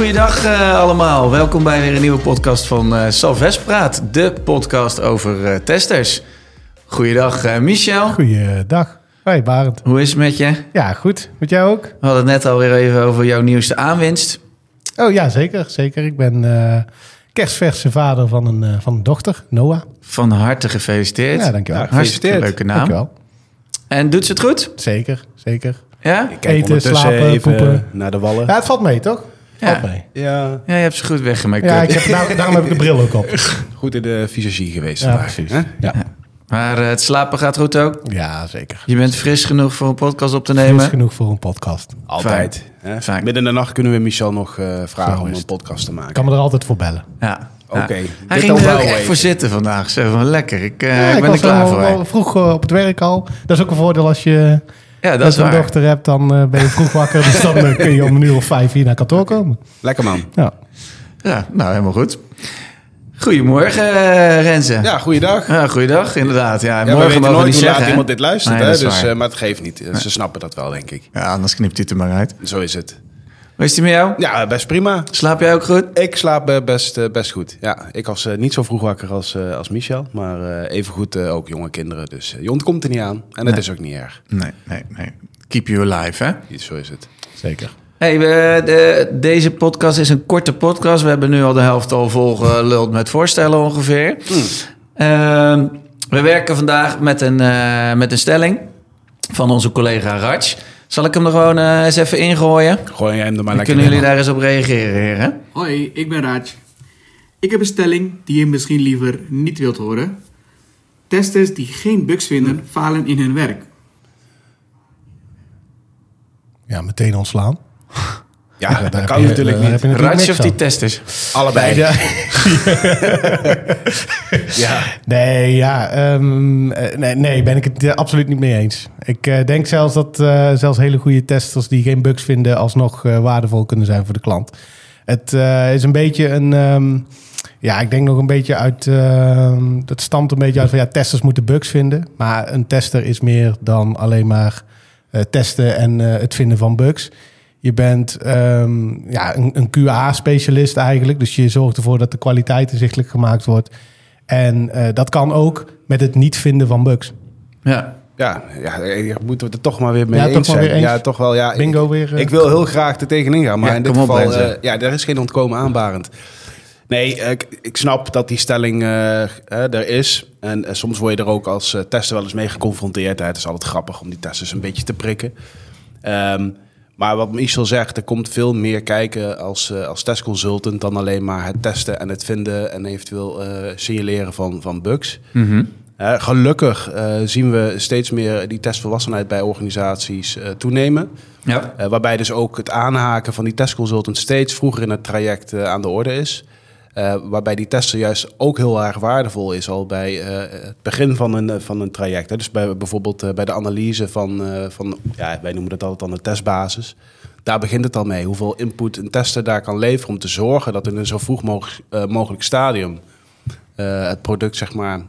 Goeiedag uh, allemaal. Welkom bij weer een nieuwe podcast van uh, Salves Praat. De podcast over uh, testers. Goeiedag Michel. Goeiedag. Hoi Barend. Hoe is het met je? Ja, goed. Met jou ook? We hadden het net alweer even over jouw nieuwste aanwinst. Oh ja, zeker. Zeker. Ik ben kerstverse vader van een, van een dochter, Noah. Van harte gefeliciteerd. Ja, dankjewel. Ja, Hartstikke leuke naam. Dankjewel. En doet ze het goed? Zeker, zeker. Ja? Ik kijk Eten, slapen, even poepen. naar de wallen. Ja, het valt mee, toch? Ja. Mee. Ja, Ja, je hebt ze goed weggemaakt. Ja, ik heb, daarom, daarom heb ik de bril ook op. goed in de visagie geweest Ja, vandaag. precies. Ja, Maar eh, het slapen gaat goed ook. ja zeker. Je bent fris genoeg voor een podcast op te Fris nemen. genoeg voor een podcast. Altijd. Hè? Fijn. Midden in de nacht kunnen we Michel nog eh, vragen Zo om een podcast te maken. Ik kan me er altijd voor bellen. Ja. Oké, Hij ging er ook echt voor zitten vandaag. Zeg van lekker. Ik, eh, Ja, ik ben er was klaar al- voor. al vroeg op het werk al. Dat is ook een voordeel als je Ja, dat als je een waar. dochter hebt, dan eh, ben je vroeg wakker. Dus dan eh, kun je om een uur of vijf hier naar kantoor komen. Lekker man. Ja. Ja, nou helemaal goed. Goedemorgen, eh, Renze. Ja, goeiedag. Ja, goeiedag, inderdaad. Ja, Ja, we morgen weten mogen nooit niet hoe zeggen. laat iemand dit luistert, Nee, hè? dus, eh, maar het geeft niet. Ze snappen dat wel, denk ik. Ja, anders knipt hij het er maar uit. Zo is het. Hoe is het met jou? Ja, best prima. Slaap jij ook goed? Ik slaap eh, best, eh, best goed. Ja, ik was eh, niet zo vroeg wakker als, eh, als Michel. Maar eh even goed ook jonge kinderen. Dus je ontkomt er niet aan. En dat Nee. is ook niet erg. Nee, nee, nee. Keep you alive, hè? Zo is het. Zeker. Hey, we, de, deze podcast is een korte podcast. We hebben nu al de helft al volgeluld met voorstellen ongeveer. Ehm, we werken vandaag met een, eh, met een stelling van onze collega Raj. Zal ik hem er gewoon eh, eens even ingooien? Gooi jij hem er maar Dan lekker kunnen in. jullie daar eens op reageren, heren? Hoi, ik ben Raj. Ik heb een stelling die je misschien liever niet wilt horen. Testers die geen bugs vinden, falen in hun werk. Ja, meteen ontslaan. Ja, dat kan je- natuurlijk daar niet. heb je natuurlijk Raj niks of die testers? Allebei. Ja. Ja. Nee, ja, ehm, eh, nee, nee, ben ik het eh, absoluut niet mee eens. Ik eh, denk zelfs dat eh, zelfs hele goede testers die geen bugs vinden, alsnog eh, waardevol kunnen zijn voor de klant. Het eh, is een beetje een, ehm, ja, ik denk nog een beetje uit, ehm, dat stamt een beetje uit van ja, testers moeten bugs vinden. Maar een tester is meer dan alleen maar eh, testen en eh, het vinden van bugs. Je bent ehm, ja, een, een QA-specialist eigenlijk. Dus je zorgt ervoor dat de kwaliteit inzichtelijk gemaakt wordt. En eh, dat kan ook met het niet vinden van bugs. Ja. Ja, ja, moeten we het er toch maar weer mee Ja, eens toch zijn. weer eens. Ja, toch wel. Ja, Bingo weer. eh. Ik wil heel graag er tegenin gaan, maar Ja, in dit op, geval, eh, ja, er is geen ontkomen aanbarend. Nee, ik, ik snap dat die stelling eh, eh, er is. En soms word je er ook als eh, tester wel eens mee geconfronteerd. Hè. Het is altijd grappig om die testers een beetje te prikken. Ehm, maar wat Michel zegt, er komt veel meer kijken als, eh, als testconsultant dan alleen maar het testen en het vinden en eventueel eh, signaleren van, van bugs. Mhm. Eh, gelukkig zien we steeds meer die testvolwassenheid bij organisaties toenemen. Ja. Waarbij dus ook het aanhaken van die testconsultant steeds vroeger in het traject aan de orde is. Eh, waarbij die tester juist ook heel erg waardevol is al bij eh, het begin van een, eh, van een traject. Hè. Dus bij, bijvoorbeeld bij de analyse van, van, ja, wij noemen dat altijd dan de testbasis. Daar begint het al mee. Hoeveel input een tester daar kan leveren om te zorgen dat in een zo vroeg mogelijk, mogelijk stadium het product zeg maar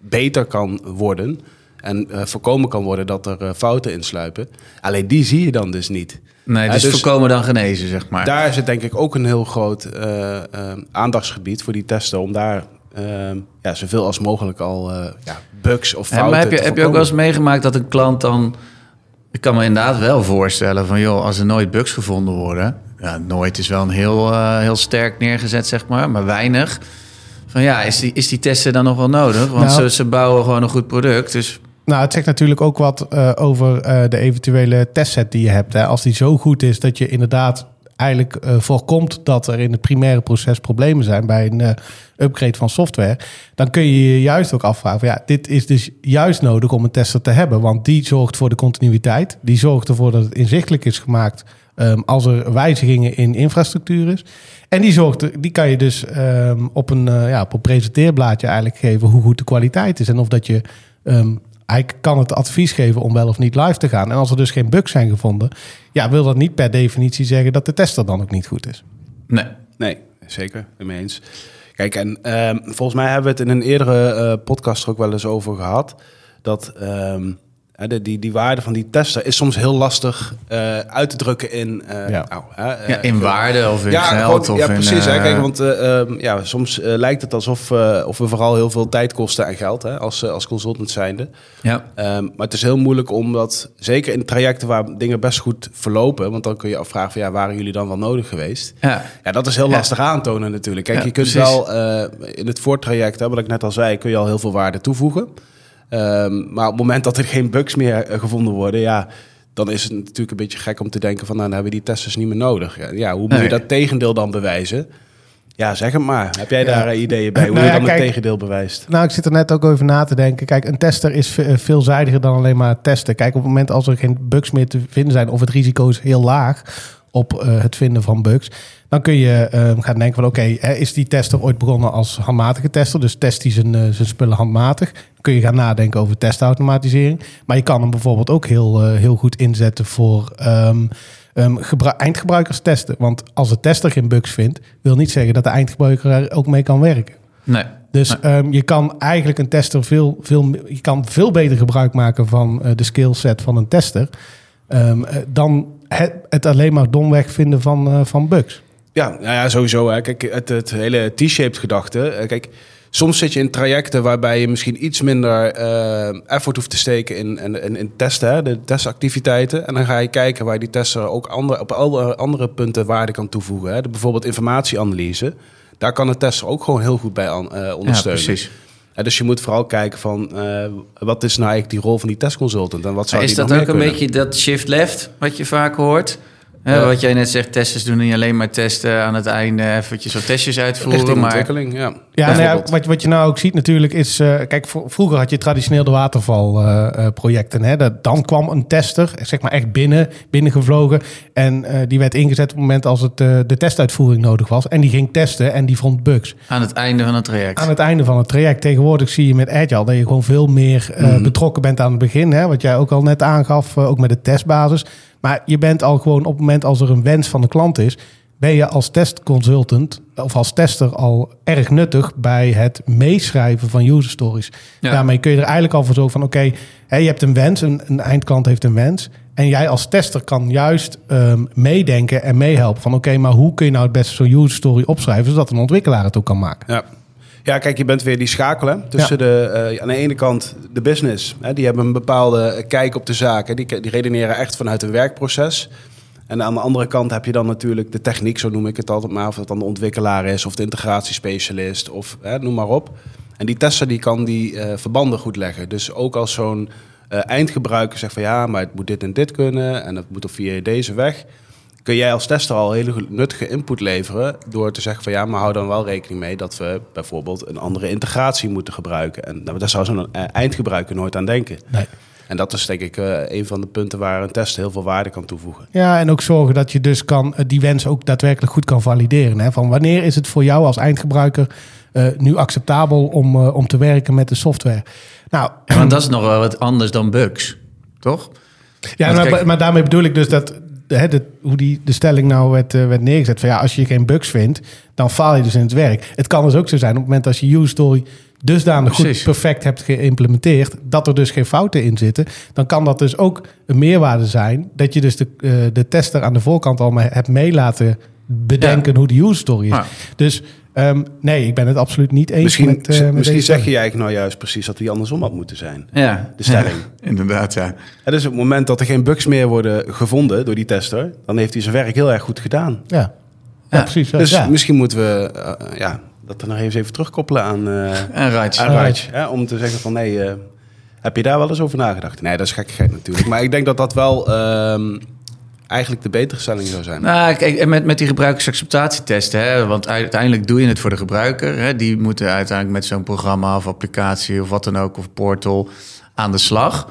beter kan worden. En eh, voorkomen kan worden dat er eh, fouten insluipen. Alleen die zie je dan dus niet. Nee, dus, dus- voorkomen dan genezen, zeg maar. Daar zit denk ik ook een heel groot eh, aandachtsgebied voor die testen. Om daar eh, ja, zoveel als mogelijk al eh, ja, bugs of Ja, fouten maar heb je, te heb je ook wel eens meegemaakt dat een klant dan... Ik kan me inderdaad wel voorstellen van... joh, als er nooit bugs gevonden worden... Ja, nooit is wel een heel, heel sterk neergezet, zeg maar. Maar weinig. Van ja, is die, is die testen dan nog wel nodig? Want Nou. ze, ze bouwen gewoon een goed product. Dus Nou, het zegt natuurlijk ook wat eh, over eh, de eventuele testset die je hebt. Hè. Als die zo goed is dat je inderdaad eigenlijk eh, voorkomt dat er in het primaire proces problemen zijn bij een upgrade van software, dan kun je je juist ook afvragen: ja, dit is dus juist nodig om een tester te hebben, want die zorgt voor de continuïteit, die zorgt ervoor dat het inzichtelijk is gemaakt ehm, als er wijzigingen in infrastructuur is. En die, zorgt, die kan je dus ehm, op, een, ja, op een presenteerblaadje eigenlijk geven hoe goed de kwaliteit is. En of dat je ehm, eigenlijk kan het advies geven om wel of niet live te gaan. En als er dus geen bugs zijn gevonden, ja, wil dat niet per definitie zeggen dat de tester dan ook niet goed is. nee. Nee, zeker. Mee eens. Kijk, en ehm, volgens mij hebben we het in een eerdere eh, podcast er ook wel eens over gehad. Dat ehm, de, die, die waarde van die tester is soms heel lastig eh, uit te drukken in... eh, Ja. nou, hè, eh, Ja, in waarde of in ja, geld. gewoon- of ja, in, precies. hè. Kijk, want eh, ehm, ja, soms lijkt het alsof eh, of we vooral heel veel tijd kosten en geld hè, als, als consultant zijnde. ja. Ehm, maar het is heel moeilijk om dat, zeker in trajecten waar dingen best goed verlopen, want dan kun je afvragen van ja, waren jullie dan wel nodig geweest? Ja. Ja, dat is heel Ja. lastig aantonen natuurlijk. Kijk, Ja, je kunt precies. wel eh, in het voortraject, hè, wat ik net al zei, kun je al heel veel waarde toevoegen. Ehm, maar op het moment dat er geen bugs meer eh, gevonden worden, ja, dan is het natuurlijk een beetje gek om te denken van, nou, dan hebben we die testers niet meer nodig. Ja, hoe moet Nee. je dat tegendeel dan bewijzen? Ja, zeg het maar. Heb jij daar eh, ideeën bij hoe Nou je ja, dan kijk- het tegendeel bewijst? Nou, ik zit er net ook over na te denken. Kijk, een tester is ve- veelzijdiger dan alleen maar testen. Kijk, op het moment als er geen bugs meer te vinden zijn... of het risico is heel laag op eh, het vinden van bugs... dan kun je eh, gaan denken van... oké, is die tester ooit begonnen als handmatige tester? Dus test hij zijn, eh, zijn spullen handmatig? Dan kun je gaan nadenken over testautomatisering. Maar je kan hem bijvoorbeeld ook heel, eh, heel goed inzetten voor... ehm, ehm, gebru- eindgebruikers testen. Want als de tester geen bugs vindt... wil niet zeggen dat de eindgebruiker er ook mee kan werken. Nee. Dus Nee. ehm, je kan eigenlijk een tester veel, veel, je kan veel beter gebruik maken van de skillset van een tester. ehm, dan het, het alleen maar domweg vinden van, eh, van bugs. Ja, nou ja, sowieso. Hè. Kijk, het, het hele T-shaped gedachte. eh, Kijk, soms zit je in trajecten waarbij je misschien iets minder eh, effort hoeft te steken in, in, in, in testen, hè, de testactiviteiten. En dan ga je kijken waar die tester ook andere, op alle andere punten waarde kan toevoegen. Hè. De, bijvoorbeeld informatieanalyse. Daar kan een tester ook gewoon heel goed bij aan, eh, Ja, ondersteunen. precies. Dus je moet vooral kijken van eh, wat is nou eigenlijk die rol van die testconsultant en wat zou is die dat ook een beetje dat shift left wat je vaak hoort? Ja. Wat jij net zegt, testers doen niet alleen maar testen aan het einde eventjes wat testjes uitvoeren. Richting Maar ontwikkeling, ja. Ja, nou ja, wat, wat je nou ook ziet natuurlijk is... eh, kijk, vroeger had je traditioneel de watervalprojecten. hè Dat- dan kwam een tester, zeg maar echt binnen, binnengevlogen. En eh, die werd ingezet op het moment als het, eh, de testuitvoering nodig was. En die ging testen en die vond bugs. aan het einde van het traject. Aan het einde van het traject. Tegenwoordig zie je met Agile dat je gewoon veel meer eh, Mhm. betrokken bent aan het begin. Hè? Wat jij ook al net aangaf, ook met de testbasis. Maar je bent al gewoon op het moment als er een wens van de klant is, ben je als testconsultant of als tester al erg nuttig bij het meeschrijven van user stories. Ja. Daarmee kun je er eigenlijk al voor zorgen van oké, je hebt een wens, een, een eindklant heeft een wens. En jij als tester kan juist ehm, meedenken en meehelpen van oké, maar hoe kun je nou het beste zo'n user story opschrijven zodat een ontwikkelaar het ook kan maken. Ja. Ja, kijk, je bent weer die schakel hè, tussen de, eh, aan de ene kant de business. Hè, die hebben een bepaalde kijk op de zaken. Die, die redeneren echt vanuit een werkproces. En aan de andere kant heb je dan natuurlijk de techniek, zo noem ik het altijd maar. Of het dan de ontwikkelaar is of de integratiespecialist of hè, noem maar op. En die tester die kan die eh, verbanden goed leggen. Dus ook als zo'n eh, eindgebruiker zegt van ja, maar het moet dit en dit kunnen. En het moet op via deze weg kun jij als tester al hele nuttige input leveren door te zeggen van ja, maar hou dan wel rekening mee dat we bijvoorbeeld een andere integratie moeten gebruiken. En nou, daar zou zo'n eh, eindgebruiker nooit aan denken. Nee. En dat is denk ik eh, een van de punten waar een test heel veel waarde kan toevoegen. Ja, en ook zorgen dat je dus kan, eh, die wens ook daadwerkelijk goed kan valideren. Hè? Van wanneer is het voor jou als eindgebruiker eh, nu acceptabel om, om te werken met de software? Nou, Ja, want dat is nog wel wat anders dan bugs, toch? ja, Want maar, kijk- maar daarmee bedoel ik dus dat de, hoe die, de stelling nou werd, eh, werd neergezet. Van ja, als je geen bugs vindt, dan faal je dus in het werk. Het kan dus ook zo zijn op het moment als je user story dusdanig goed perfect hebt geïmplementeerd, dat er dus geen fouten in zitten, dan kan dat dus ook een meerwaarde zijn. Dat je dus de, eh, de tester aan de voorkant al hebt mee laten bedenken hoe de user story is. Ja. Dus ehm, nee, ik ben het absoluut niet eens Misschien, met, eh, met misschien deze zeg je eigenlijk nou juist precies dat die andersom had moeten zijn. Ja. De stelling. Ja, inderdaad, ja. En dus op het moment dat er geen bugs meer worden gevonden door die tester, dan heeft hij zijn werk heel erg goed gedaan. Ja, ja. Ja. precies. Dus ja. misschien moeten we eh, ja, dat er nog eens even terugkoppelen aan, eh aan Raj, hè, om te zeggen van nee, eh, heb je daar wel eens over nagedacht? Nee, dat is gekkigheid natuurlijk. Maar ik denk dat dat wel ehm, eigenlijk de betere stelling zou zijn. Nou, kijk, en met, met die gebruikersacceptatietesten, hè, want uiteindelijk doe je het voor de gebruiker. Hè, die moeten uiteindelijk met zo'n programma of applicatie of wat dan ook, of portal, aan de slag.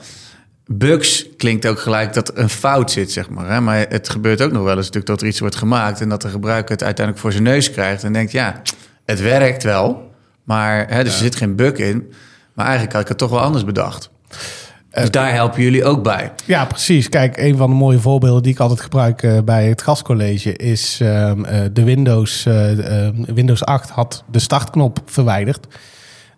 Bugs klinkt ook gelijk dat er een fout zit, zeg maar. Hè? Maar het gebeurt ook nog wel eens natuurlijk dat er iets wordt gemaakt... en dat de gebruiker het uiteindelijk voor zijn neus krijgt... en denkt, ja, het werkt wel, maar hè, dus er zit geen bug in. Maar eigenlijk had ik het toch wel anders bedacht. Dus daar helpen jullie ook bij. Ja, precies. Kijk, een van de mooie voorbeelden die ik altijd gebruik eh, bij het gastcollege is ehm, eh, de Windows, eh, ehm, Windows 8 had de startknop verwijderd.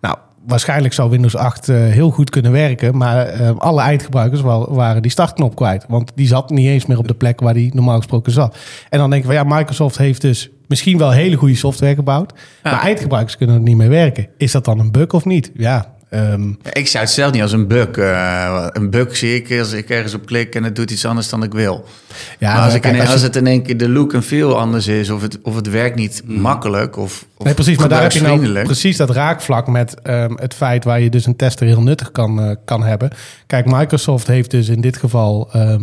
Nou, waarschijnlijk zou Windows 8 eh, heel goed kunnen werken, maar eh, alle eindgebruikers wel, waren die startknop kwijt. Want die zat niet eens meer op de plek waar die normaal gesproken zat. En dan denken we, ja, Microsoft heeft dus misschien wel hele goede software gebouwd, maar eindgebruikers kunnen er niet mee werken. Is dat dan een bug of niet? Ja, ehm, Ik zou het zelf niet als een bug. eh, een bug zie ik als ik ergens op klik en het doet iets anders dan ik wil. ja, maar als, ik kijk, in- als je- als het in één keer de look en feel anders is, of het, of het werkt niet makkelijk, of, of Nee, precies. Maar daar heb je nou precies dat raakvlak met ehm, het feit waar je dus een tester heel nuttig kan, eh, kan hebben. Kijk, Microsoft heeft dus in dit geval ehm,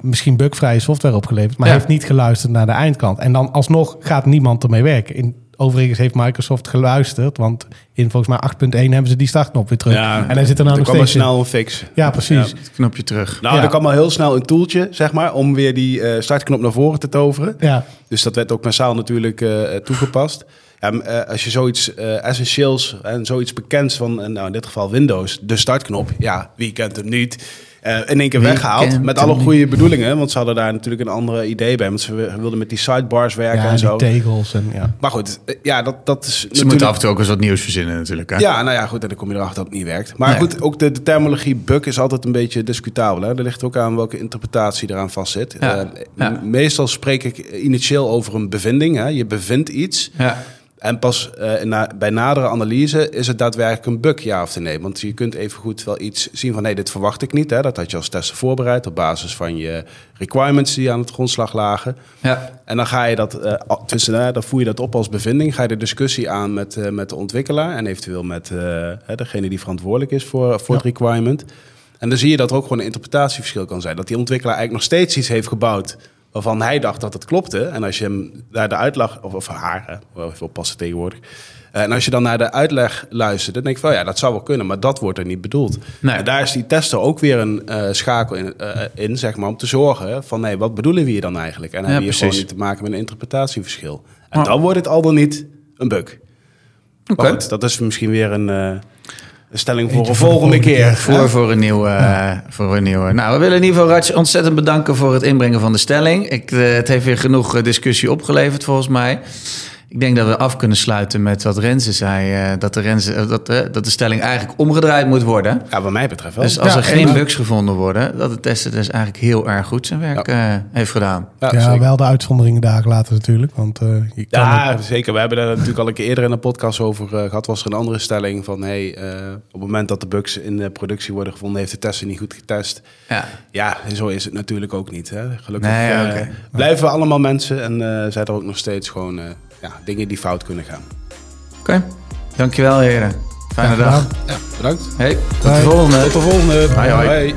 misschien bugvrije software opgeleverd, maar Ja. heeft niet geluisterd naar de eindkant. En dan alsnog gaat niemand ermee werken. In, overigens heeft Microsoft geluisterd, want in volgens mij 8.1 hebben ze die startknop weer terug. Ja, en hij zit er nou nog steeds snel een fix. Ja, precies. Ja. Het knopje terug. Nou, Ja. er kwam al heel snel een toeltje, zeg maar, om weer die eh, startknop naar voren te toveren. Ja. Dus dat werd ook massaal natuurlijk eh, toegepast. Ja, eh, als je zoiets eh, essentieels en zoiets bekends van, nou in dit geval Windows, de startknop, ja, wie kent hem niet, eh, in één keer weggehaald. Met alle goede bedoelingen, want ze hadden daar natuurlijk een ander idee bij. Want ze wi- wilden met die sidebars werken Ja, en die zo. tegels en ja. Maar goed, eh, ja, dat, dat is Ze natuurlijk... moeten af en toe ook eens wat nieuws verzinnen natuurlijk. Hè? Ja, nou ja, goed, en dan kom je erachter dat het niet werkt. Maar Nee. goed, ook de, de terminologie bug is altijd een beetje discutabel. Hè? Er ligt ook aan welke interpretatie eraan vastzit. Ja, Eh, Meestal spreek ik initieel over een bevinding. Hè? Je bevindt iets. Ja. En pas eh, na, bij nadere analyse is het daadwerkelijk een bug, ja of nee. Want je kunt evengoed wel iets zien van... nee, dit verwacht ik niet. Hè? Dat had je als tester voorbereid... op basis van je requirements die aan het grondslag lagen. Ja. En dan ga je dat, tussen, hè, dan voer je dat op als bevinding. Ga je de discussie aan met, eh, met de ontwikkelaar en eventueel met degene die verantwoordelijk is voor, voor het requirement. En dan zie je dat er ook gewoon een interpretatieverschil kan zijn. Dat die ontwikkelaar eigenlijk nog steeds iets heeft gebouwd waarvan hij dacht dat het klopte. En als je hem naar de uitleg, of, of haar, hè, wel even oppassen tegenwoordig. Eh, En als je dan naar de uitleg luistert, dan denk je van ja, dat zou wel kunnen, maar dat wordt er niet bedoeld. Nee. En daar is die tester ook weer een eh, schakel in, eh, in, zeg maar, om te zorgen van nee, wat bedoelen we hier dan eigenlijk? En dan Ja, heb je hier gewoon niet te maken met een interpretatieverschil. En dan wordt het al dan niet een bug. Oké. Dat is misschien weer een, een stelling voor de volgende keer. Voor, voor, een nieuwe, eh, voor een nieuwe. Nou, we willen in ieder geval Raj ontzettend bedanken voor het inbrengen van de stelling. Ik, eh, het heeft weer genoeg eh, discussie opgeleverd volgens mij. Ik denk dat we af kunnen sluiten met wat Renze zei. eh, dat, de Renze, eh, dat, eh, dat de stelling eigenlijk omgedraaid moet worden. Ja, wat mij betreft wel. Dus als Ja, er geen bugs gevonden worden, dat de tester dus eigenlijk heel erg goed zijn werk eh, heeft gedaan. ja, wel de uitzonderingen daar laten natuurlijk. Want eh, je kan Ja, zeker. We hebben daar natuurlijk al een keer eerder in een podcast over eh, gehad. Was er een andere stelling van... Hey, eh, op het moment dat de bugs in de productie worden gevonden... heeft de tester niet goed getest. Ja. Ja, zo is het natuurlijk ook niet. Hè? Gelukkig Nee, blijven we allemaal mensen... en eh zijn er ook nog steeds gewoon eh, ja, dingen die fout kunnen gaan. Oké, dankjewel heren. Fijne dag. Ja, bedankt. Hey, tot de volgende. Tot de volgende. Hoi. Hoi.